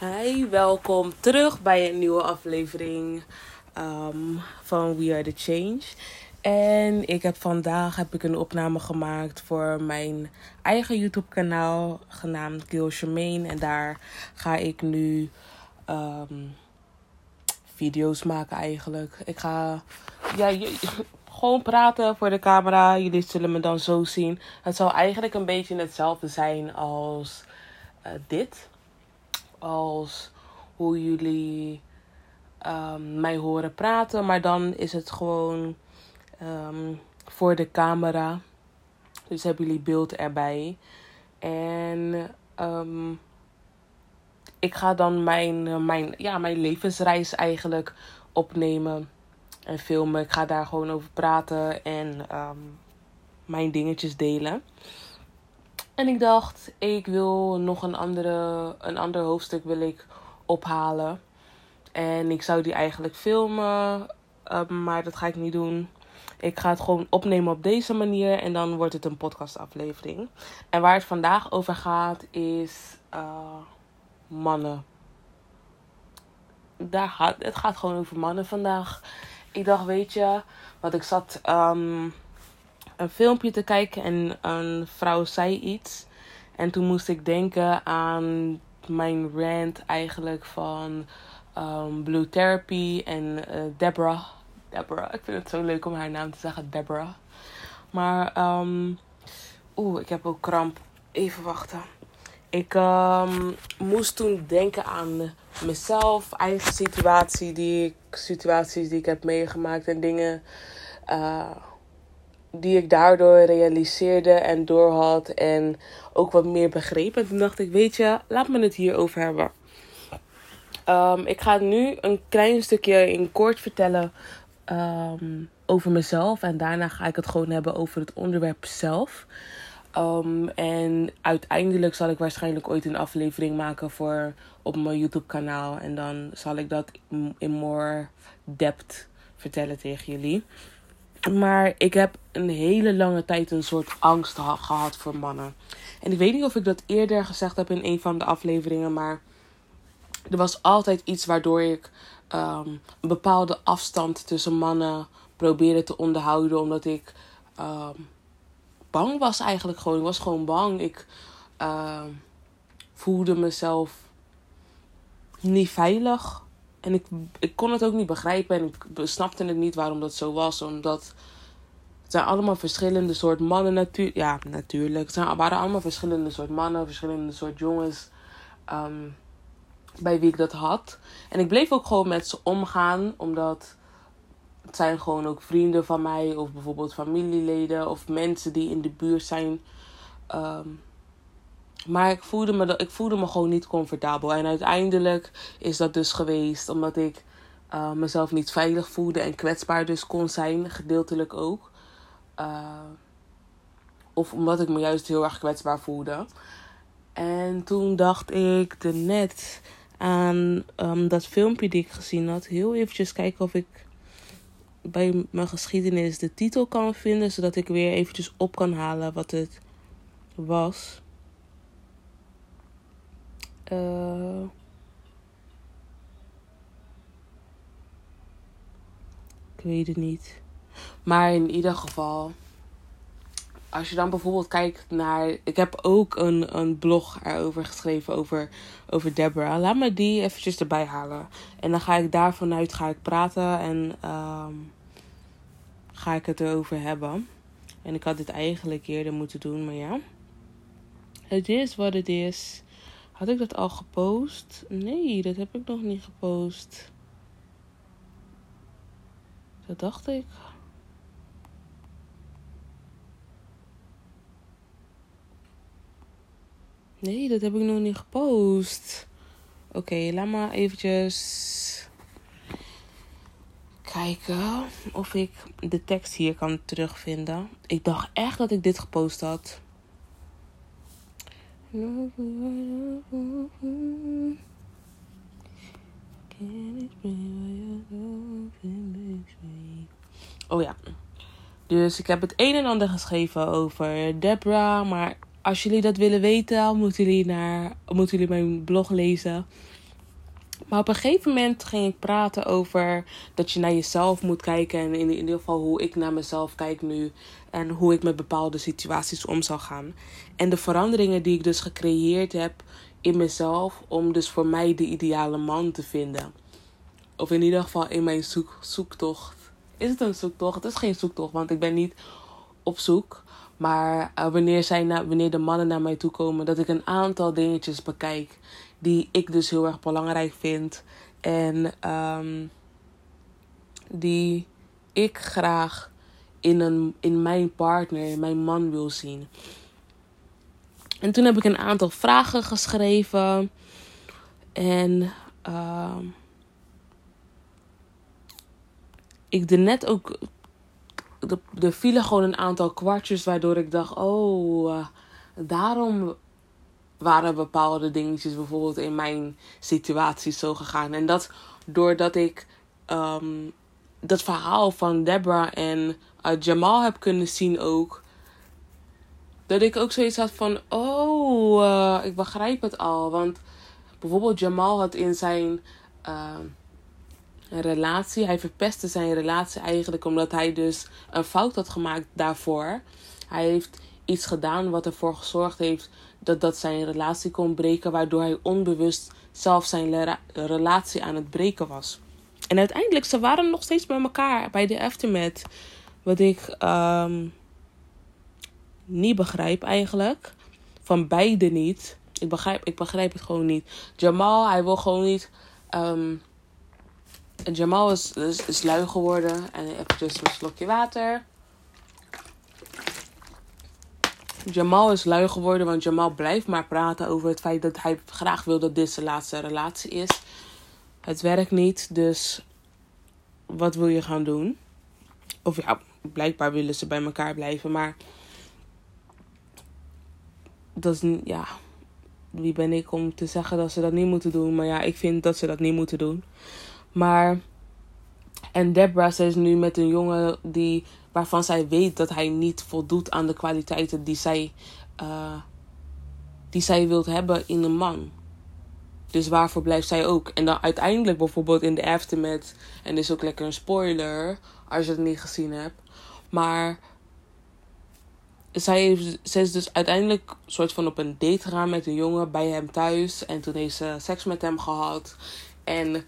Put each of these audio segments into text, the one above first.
Hi, welkom terug bij een nieuwe aflevering ehm, van We Are The Change. En ik heb vandaag heb ik een opname gemaakt voor mijn eigen YouTube kanaal genaamd Gil Charmaine. En daar ga ik nu ehm, video's maken eigenlijk. Ik ga ja, gewoon praten voor de camera. Jullie zullen me dan zo zien. Het zal eigenlijk een beetje hetzelfde zijn als uh, dit als hoe jullie um, mij horen praten. Maar dan is het gewoon um, voor de camera. Dus hebben jullie beeld erbij. En um, ik ga dan mijn, mijn, ja, mijn levensreis eigenlijk opnemen en filmen. Ik ga daar gewoon over praten en mijn dingetjes delen. En ik dacht, ik wil nog een, andere, een ander hoofdstuk wil ik ophalen. En ik zou die eigenlijk filmen, ehm, maar dat ga ik niet doen. Ik ga het gewoon opnemen op deze manier en dan wordt het een podcastaflevering. En waar het vandaag over gaat is uh, mannen. Daar gaat, het gaat gewoon over mannen vandaag. Ik dacht, weet je, wat ik zat... Um, een filmpje te kijken en een vrouw zei iets. En toen moest ik denken aan mijn rant eigenlijk van um, Blue Therapy en uh, Deborah. Deborah, ik vind het zo leuk om haar naam te zeggen, Deborah. Maar, um, oeh, ik heb ook kramp. Even wachten. Ik um, moest toen denken aan mezelf, eigen situatie die ik, situaties die ik heb meegemaakt en dingen. Uh, die ik daardoor realiseerde en doorhad en ook wat meer begreep. En toen dacht ik, weet je, laat me het hierover hebben. Um, ik ga nu een klein stukje in kort vertellen um, over mezelf. En daarna ga ik het gewoon hebben over het onderwerp zelf. Um, en uiteindelijk zal ik waarschijnlijk ooit een aflevering maken voor op mijn YouTube kanaal. En dan zal ik dat in more depth vertellen tegen jullie. Maar ik heb een hele lange tijd een soort angst gehad voor mannen. En ik weet niet of ik dat eerder gezegd heb in een van de afleveringen, maar er was altijd iets waardoor ik um, een bepaalde afstand tussen mannen probeerde te onderhouden, omdat ik um, bang was eigenlijk gewoon. Ik was gewoon bang. Ik uh, voelde mezelf niet veilig. En ik, ik kon het ook niet begrijpen en ik snapte het niet waarom dat zo was. Omdat het zijn allemaal verschillende soort mannen natuurlijk. Ja, natuurlijk. Het zijn, waren allemaal verschillende soort mannen, verschillende soort jongens. Um, bij wie ik dat had. En ik bleef ook gewoon met ze omgaan. Omdat het zijn gewoon ook vrienden van mij. Of bijvoorbeeld familieleden. Of mensen die in de buurt zijn. Um, maar ik voelde, me, ik voelde me gewoon niet comfortabel. En uiteindelijk is dat dus geweest omdat ik uh, mezelf niet veilig voelde en kwetsbaar dus kon zijn, gedeeltelijk ook. Uh, of omdat ik me juist heel erg kwetsbaar voelde. En toen dacht ik er net aan um, dat filmpje die ik gezien had. Heel eventjes kijken of ik bij mijn geschiedenis de titel kan vinden. Zodat ik weer eventjes op kan halen wat het was. Uh, ik weet het niet. Maar in ieder geval, als je dan bijvoorbeeld kijkt naar. Ik heb ook een, een blog erover geschreven over, over Deborah. Laat me die eventjes erbij halen. En dan ga ik daar vanuit ga ik praten en um, ga ik het erover hebben. En ik had dit eigenlijk eerder moeten doen, maar ja. Het is wat het is. Had ik dat al gepost? Nee, dat heb ik nog niet gepost. Dat dacht ik. Nee, dat heb ik nog niet gepost. Oké, laat maar eventjes kijken of ik de tekst hier kan terugvinden. Ik dacht echt dat ik dit gepost had. Oh ja. Dus ik heb het een en ander geschreven over Debra. Maar als jullie dat willen weten, moeten jullie, naar, moeten jullie mijn blog lezen. Maar op een gegeven moment ging ik praten over dat je naar jezelf moet kijken. En in, in ieder geval hoe ik naar mezelf kijk nu. En hoe ik met bepaalde situaties om zou gaan. En de veranderingen die ik dus gecreëerd heb in mezelf. Om dus voor mij de ideale man te vinden. Of in ieder geval in mijn zoek, zoektocht. Is het een zoektocht? Het is geen zoektocht, want ik ben niet op zoek. Maar uh, wanneer, zij na, wanneer de mannen naar mij toe komen, dat ik een aantal dingetjes bekijk die ik dus heel erg belangrijk vind. En um, die ik graag in, een, in mijn partner, in mijn man wil zien. En toen heb ik een aantal vragen geschreven. En uh, ik er net ook. Er vielen gewoon een aantal kwartjes waardoor ik dacht: oh, uh, daarom waren bepaalde dingetjes bijvoorbeeld in mijn situatie zo gegaan. En dat doordat ik um, dat verhaal van Deborah en uh, Jamal heb kunnen zien ook. Dat ik ook zoiets had van, oh, uh, ik begrijp het al. Want bijvoorbeeld Jamal had in zijn uh, relatie, hij verpestte zijn relatie eigenlijk omdat hij dus een fout had gemaakt daarvoor. Hij heeft iets gedaan wat ervoor gezorgd heeft dat dat zijn relatie kon breken, waardoor hij onbewust zelf zijn relatie aan het breken was. En uiteindelijk, ze waren nog steeds bij elkaar bij de aftermath. Wat ik um, niet begrijp eigenlijk. Van beide niet. Ik begrijp, ik begrijp het gewoon niet. Jamal, hij wil gewoon niet. Um, Jamal is, is, lui geworden. En even een slokje water. Jamal is lui geworden, want Jamal blijft maar praten over het feit dat hij graag wil dat dit zijn laatste relatie is. Het werkt niet, dus wat wil je gaan doen? Of ja, blijkbaar willen ze bij elkaar blijven, maar dat is ja. Wie ben ik om te zeggen dat ze dat niet moeten doen? Maar ja, ik vind dat ze dat niet moeten doen. Maar. En Deborah is nu met een jongen die waarvan zij weet dat hij niet voldoet aan de kwaliteiten die zij, uh, die zij wilt hebben in een man. Dus waarvoor blijft zij ook? En dan uiteindelijk bijvoorbeeld in de aftermath, en dit is ook lekker een spoiler als je het niet gezien hebt, maar zij, heeft, is dus uiteindelijk soort van op een date gegaan met een jongen bij hem thuis. En toen heeft ze seks met hem gehad. En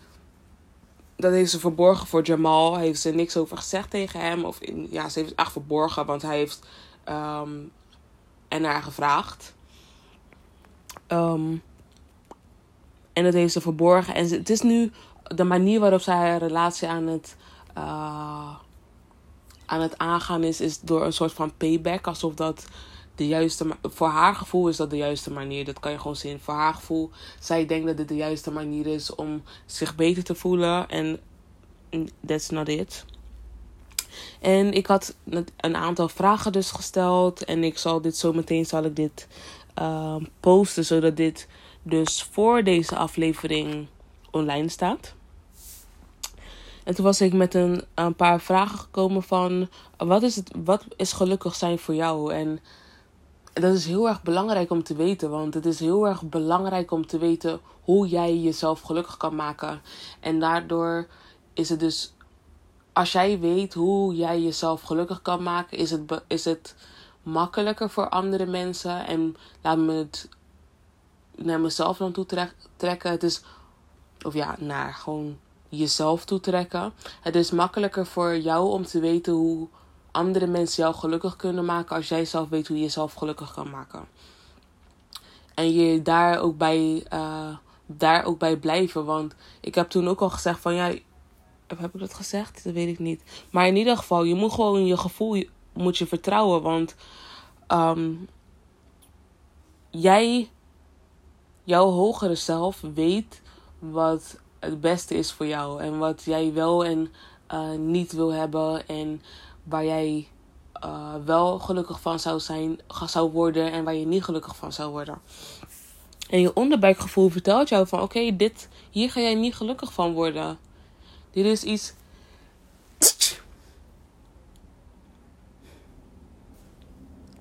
dat heeft ze verborgen voor Jamal. Heeft ze niks over gezegd tegen hem. Of in, ja, ze heeft het echt verborgen, want hij heeft um, er naar gevraagd. Um, en dat heeft ze verborgen. En het is nu de manier waarop zij haar relatie aan het, uh, aan het aangaan is, is door een soort van payback. Alsof dat de juiste. Voor haar gevoel is dat de juiste manier. Dat kan je gewoon zien. Voor haar gevoel. Zij denkt dat dit de juiste manier is om zich beter te voelen. En that's not it. En ik had een aantal vragen dus gesteld. En ik zal dit zo meteen zal ik dit uh, posten. Zodat dit dus voor deze aflevering online staat. En toen was ik met een, een paar vragen gekomen van wat is, het, wat is gelukkig zijn voor jou? En dat is heel erg belangrijk om te weten. Want het is heel erg belangrijk om te weten hoe jij jezelf gelukkig kan maken. En daardoor is het dus, als jij weet hoe jij jezelf gelukkig kan maken, is het, is het makkelijker voor andere mensen. En laat me het naar mezelf dan toe trekken. Het is, of ja, naar gewoon jezelf toe trekken. Het is makkelijker voor jou om te weten hoe andere mensen jou gelukkig kunnen maken als jij zelf weet hoe je jezelf gelukkig kan maken. En je daar ook bij, uh, daar ook bij blijven. Want ik heb toen ook al gezegd van ja, heb ik dat gezegd? Dat weet ik niet. Maar in ieder geval, je moet gewoon je gevoel moet je vertrouwen. Want um, jij, jouw hogere zelf, weet wat het beste is voor jou. En wat jij wel en uh, niet wil hebben. En waar jij uh, wel gelukkig van zou zijn, zou worden en waar je niet gelukkig van zou worden. En je onderbuikgevoel vertelt jou van oké, dit hier ga jij niet gelukkig van worden. Dit is iets.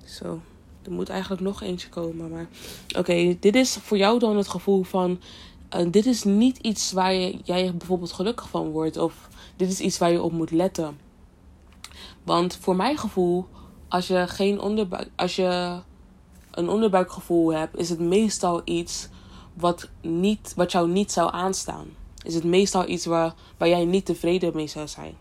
Zo, er moet eigenlijk nog eentje komen. Maar oké, dit is voor jou dan het gevoel van eh, dit is niet iets waar je, jij bijvoorbeeld gelukkig van wordt. Of dit is iets waar je op moet letten. Want voor mijn gevoel, als je, geen onderbuik, als je een onderbuikgevoel hebt, is het meestal iets wat, niet, wat jou niet zou aanstaan. Is het meestal iets waar, waar jij niet tevreden mee zou zijn.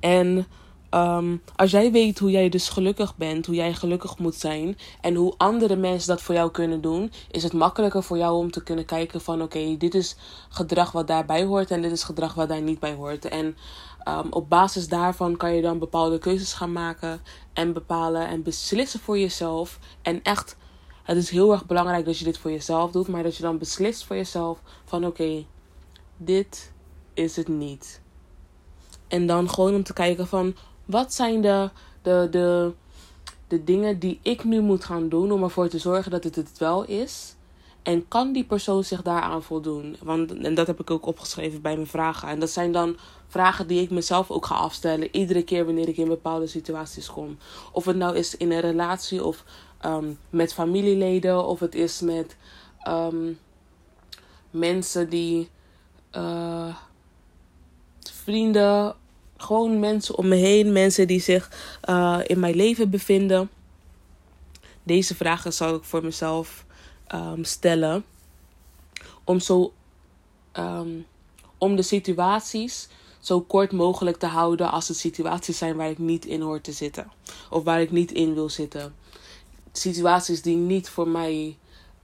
En um, als jij weet hoe jij dus gelukkig bent, hoe jij gelukkig moet zijn en hoe andere mensen dat voor jou kunnen doen, is het makkelijker voor jou om te kunnen kijken van oké, dit is gedrag wat daarbij hoort en dit is gedrag wat daar niet bij hoort. En um, op basis daarvan kan je dan bepaalde keuzes gaan maken en bepalen en beslissen voor jezelf. En echt, het is heel erg belangrijk dat je dit voor jezelf doet, maar dat je dan beslist voor jezelf van oké, dit is het niet. En dan gewoon om te kijken van wat zijn de, de, de, de dingen die ik nu moet gaan doen om ervoor te zorgen dat het het wel is. En kan die persoon zich daaraan voldoen? Want, en dat heb ik ook opgeschreven bij mijn vragen. En dat zijn dan vragen die ik mezelf ook ga afstellen. Iedere keer wanneer ik in bepaalde situaties kom. Of het nou is in een relatie of um, met familieleden. Of het is met um, mensen die. Uh, vrienden gewoon mensen om me heen, mensen die zich uh, in mijn leven bevinden. Deze vragen zal ik voor mezelf um, stellen. Om zo um, om de situaties zo kort mogelijk te houden als het situaties zijn waar ik niet in hoor te zitten. Of waar ik niet in wil zitten. Situaties die niet voor mij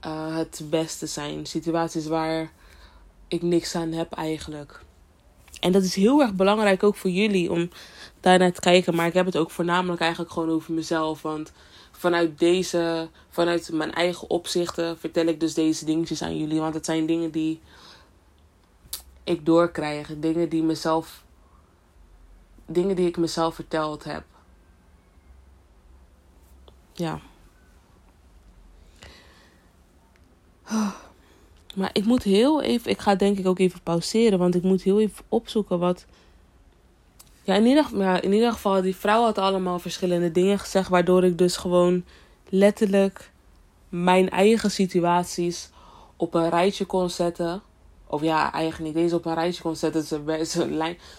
uh, het beste zijn. Situaties waar ik niks aan heb eigenlijk. En dat is heel erg belangrijk ook voor jullie om daarnaar te kijken. Maar ik heb het ook voornamelijk eigenlijk gewoon over mezelf. Want vanuit deze, vanuit mijn eigen opzichten vertel ik dus deze dingetjes aan jullie. Want het zijn dingen die ik doorkrijg. Dingen die mezelf. Dingen die ik mezelf verteld heb. Ja. Maar ik moet heel even. Ik ga denk ik ook even pauzeren. Want ik moet heel even opzoeken wat. Ja, in ieder, ja, in ieder geval, die vrouw had allemaal verschillende dingen gezegd. Waardoor ik dus gewoon letterlijk mijn eigen situaties op een rijtje kon zetten. Of ja, eigenlijk niet eens op een rijtje kon zetten. Ze,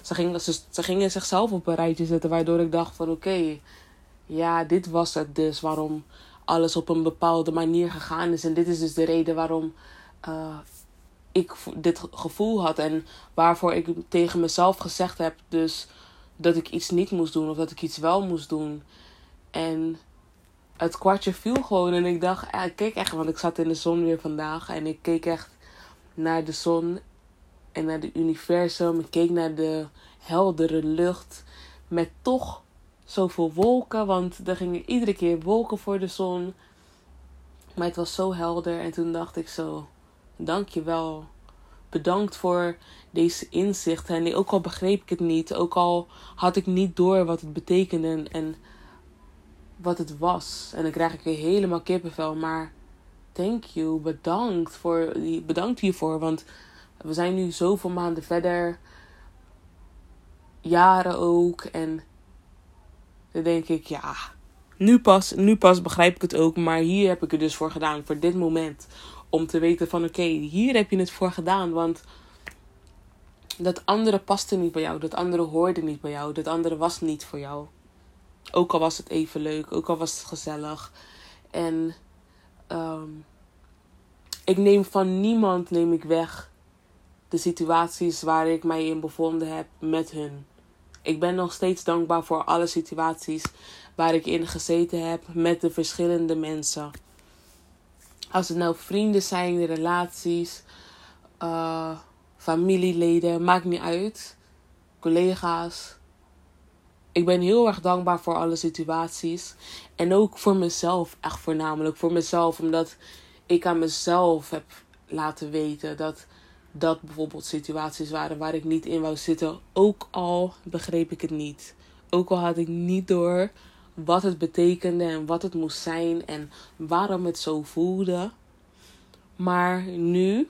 ze, gingen, ze gingen zichzelf op een rijtje zetten. Waardoor ik dacht van oké, ja, dit was het dus. Waarom alles op een bepaalde manier gegaan is. En dit is dus de reden waarom uh, ik dit gevoel had en waarvoor ik tegen mezelf gezegd heb, dus dat ik iets niet moest doen of dat ik iets wel moest doen. En het kwartje viel gewoon en ik dacht, ja, ik keek echt, want ik zat in de zon weer vandaag en ik keek echt naar de zon en naar het universum. Ik keek naar de heldere lucht met toch zoveel wolken, want er gingen iedere keer wolken voor de zon. Maar het was zo helder en toen dacht ik zo, Dank je wel. Bedankt voor deze inzichten. En ook al begreep ik het niet, ook al had ik niet door wat het betekende en wat het was. En dan krijg ik weer helemaal kippenvel. Maar thank you, bedankt, voor, bedankt hiervoor. Want we zijn nu zoveel maanden verder. Jaren ook. En dan denk ik, ja, nu pas, nu pas begrijp ik het ook. Maar hier heb ik het dus voor gedaan, voor dit moment. Om te weten van oké, hier heb je het voor gedaan. Want dat andere paste niet bij jou. Dat andere hoorde niet bij jou. Dat andere was niet voor jou. Ook al was het even leuk. Ook al was het gezellig. En um, ik neem van niemand neem ik weg de situaties waar ik mij in bevonden heb met hun. Ik ben nog steeds dankbaar voor alle situaties waar ik in gezeten heb met de verschillende mensen. Als het nou vrienden zijn, relaties, uh, familieleden, maakt niet uit. Collega's. Ik ben heel erg dankbaar voor alle situaties. En ook voor mezelf, echt voornamelijk voor mezelf. Omdat ik aan mezelf heb laten weten dat dat bijvoorbeeld situaties waren waar ik niet in wou zitten. Ook al begreep ik het niet. Ook al had ik niet door wat het betekende en wat het moest zijn en waarom het zo voelde. Maar nu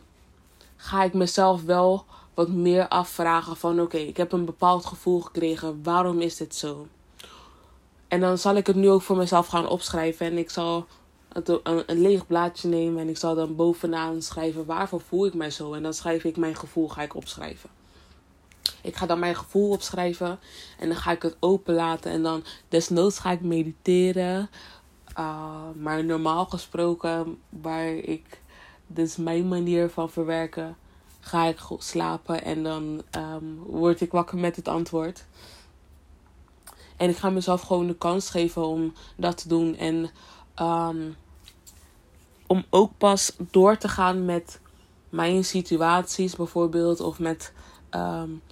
ga ik mezelf wel wat meer afvragen van oké, ik heb een bepaald gevoel gekregen. Waarom is dit zo? En dan zal ik het nu ook voor mezelf gaan opschrijven en ik zal een, een leeg blaadje nemen en ik zal dan bovenaan schrijven waarvoor voel ik mij zo. En dan schrijf ik mijn gevoel, ga ik opschrijven. Ik ga dan mijn gevoel opschrijven en dan ga ik het openlaten en dan desnoods ga ik mediteren. Uh, maar normaal gesproken, waar ik, dus mijn manier van verwerken, ga ik slapen en dan um, word ik wakker met het antwoord. En ik ga mezelf gewoon de kans geven om dat te doen. En um, om ook pas door te gaan met mijn situaties bijvoorbeeld. Of met um,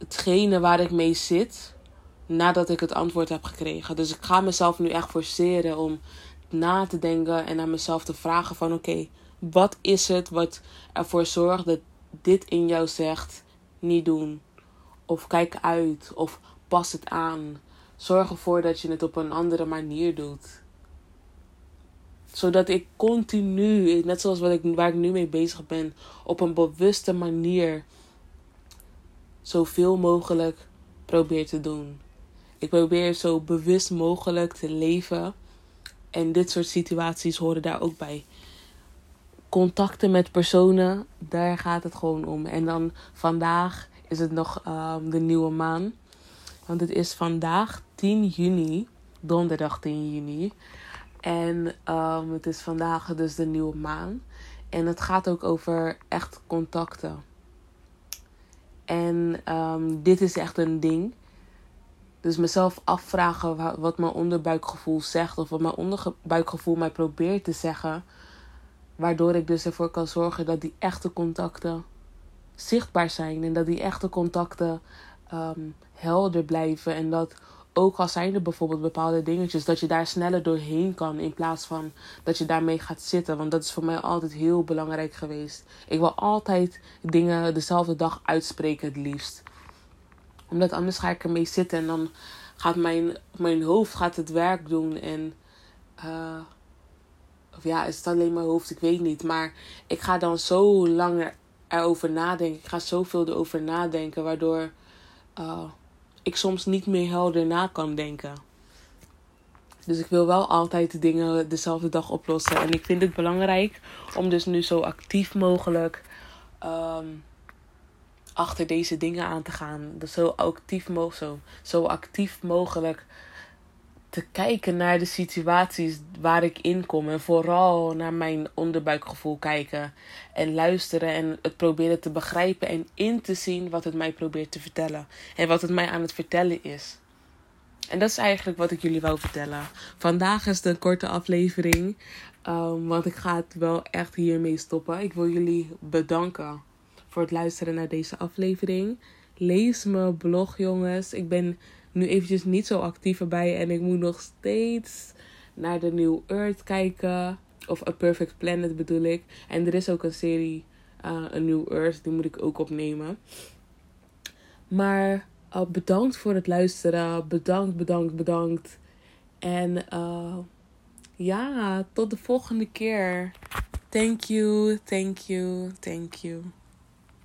hetgene waar ik mee zit. Nadat ik het antwoord heb gekregen. Dus ik ga mezelf nu echt forceren om na te denken en aan mezelf te vragen van oké, wat is het wat ervoor zorgt dat dit in jou zegt niet doen. Of kijk uit. Of pas het aan. Zorg ervoor dat je het op een andere manier doet. Zodat ik continu, net zoals wat ik, waar ik nu mee bezig ben, op een bewuste manier zoveel mogelijk probeer te doen. Ik probeer zo bewust mogelijk te leven. En dit soort situaties horen daar ook bij. Contacten met personen, daar gaat het gewoon om. En dan vandaag is het nog um, de nieuwe maan. Want het is vandaag 10 juni, donderdag 10 juni. En um, het is vandaag dus de nieuwe maan. En het gaat ook over echt contacten. En um, dit is echt een ding. Dus mezelf afvragen wat mijn onderbuikgevoel zegt. Of wat mijn onderbuikgevoel mij probeert te zeggen. Waardoor ik dus ervoor kan zorgen dat die echte contacten zichtbaar zijn. En dat die echte contacten um, helder blijven. En dat ook al zijn er bijvoorbeeld bepaalde dingetjes, dat je daar sneller doorheen kan. In plaats van dat je daarmee gaat zitten. Want dat is voor mij altijd heel belangrijk geweest. Ik wil altijd dingen dezelfde dag uitspreken, het liefst. Omdat anders ga ik ermee zitten en dan gaat mijn, mijn hoofd gaat het werk doen. En. Uh, of ja, is het alleen mijn hoofd? Ik weet niet. Maar ik ga dan zo lang erover nadenken. Ik ga zoveel erover nadenken, waardoor uh, ik soms niet meer helder na kan denken. Dus ik wil wel altijd de dingen dezelfde dag oplossen. En ik vind het belangrijk om dus nu zo actief mogelijk um, achter deze dingen aan te gaan. Dus zo actief, mo zo, zo actief mogelijk te kijken naar de situaties waar ik in kom. En vooral naar mijn onderbuikgevoel kijken. En luisteren en het proberen te begrijpen en in te zien wat het mij probeert te vertellen. En wat het mij aan het vertellen is. En dat is eigenlijk wat ik jullie wou vertellen. Vandaag is een korte aflevering. Um, want ik ga het wel echt hiermee stoppen. Ik wil jullie bedanken voor het luisteren naar deze aflevering. Lees mijn blog, jongens. Ik ben nu eventjes niet zo actief erbij. En ik moet nog steeds naar de New Earth kijken. Of A Perfect Planet bedoel ik. En er is ook een serie, uh, A New Earth, die moet ik ook opnemen. Maar uh, bedankt voor het luisteren. Bedankt, bedankt, bedankt. En uh, ja, tot de volgende keer. Thank you, thank you, thank you.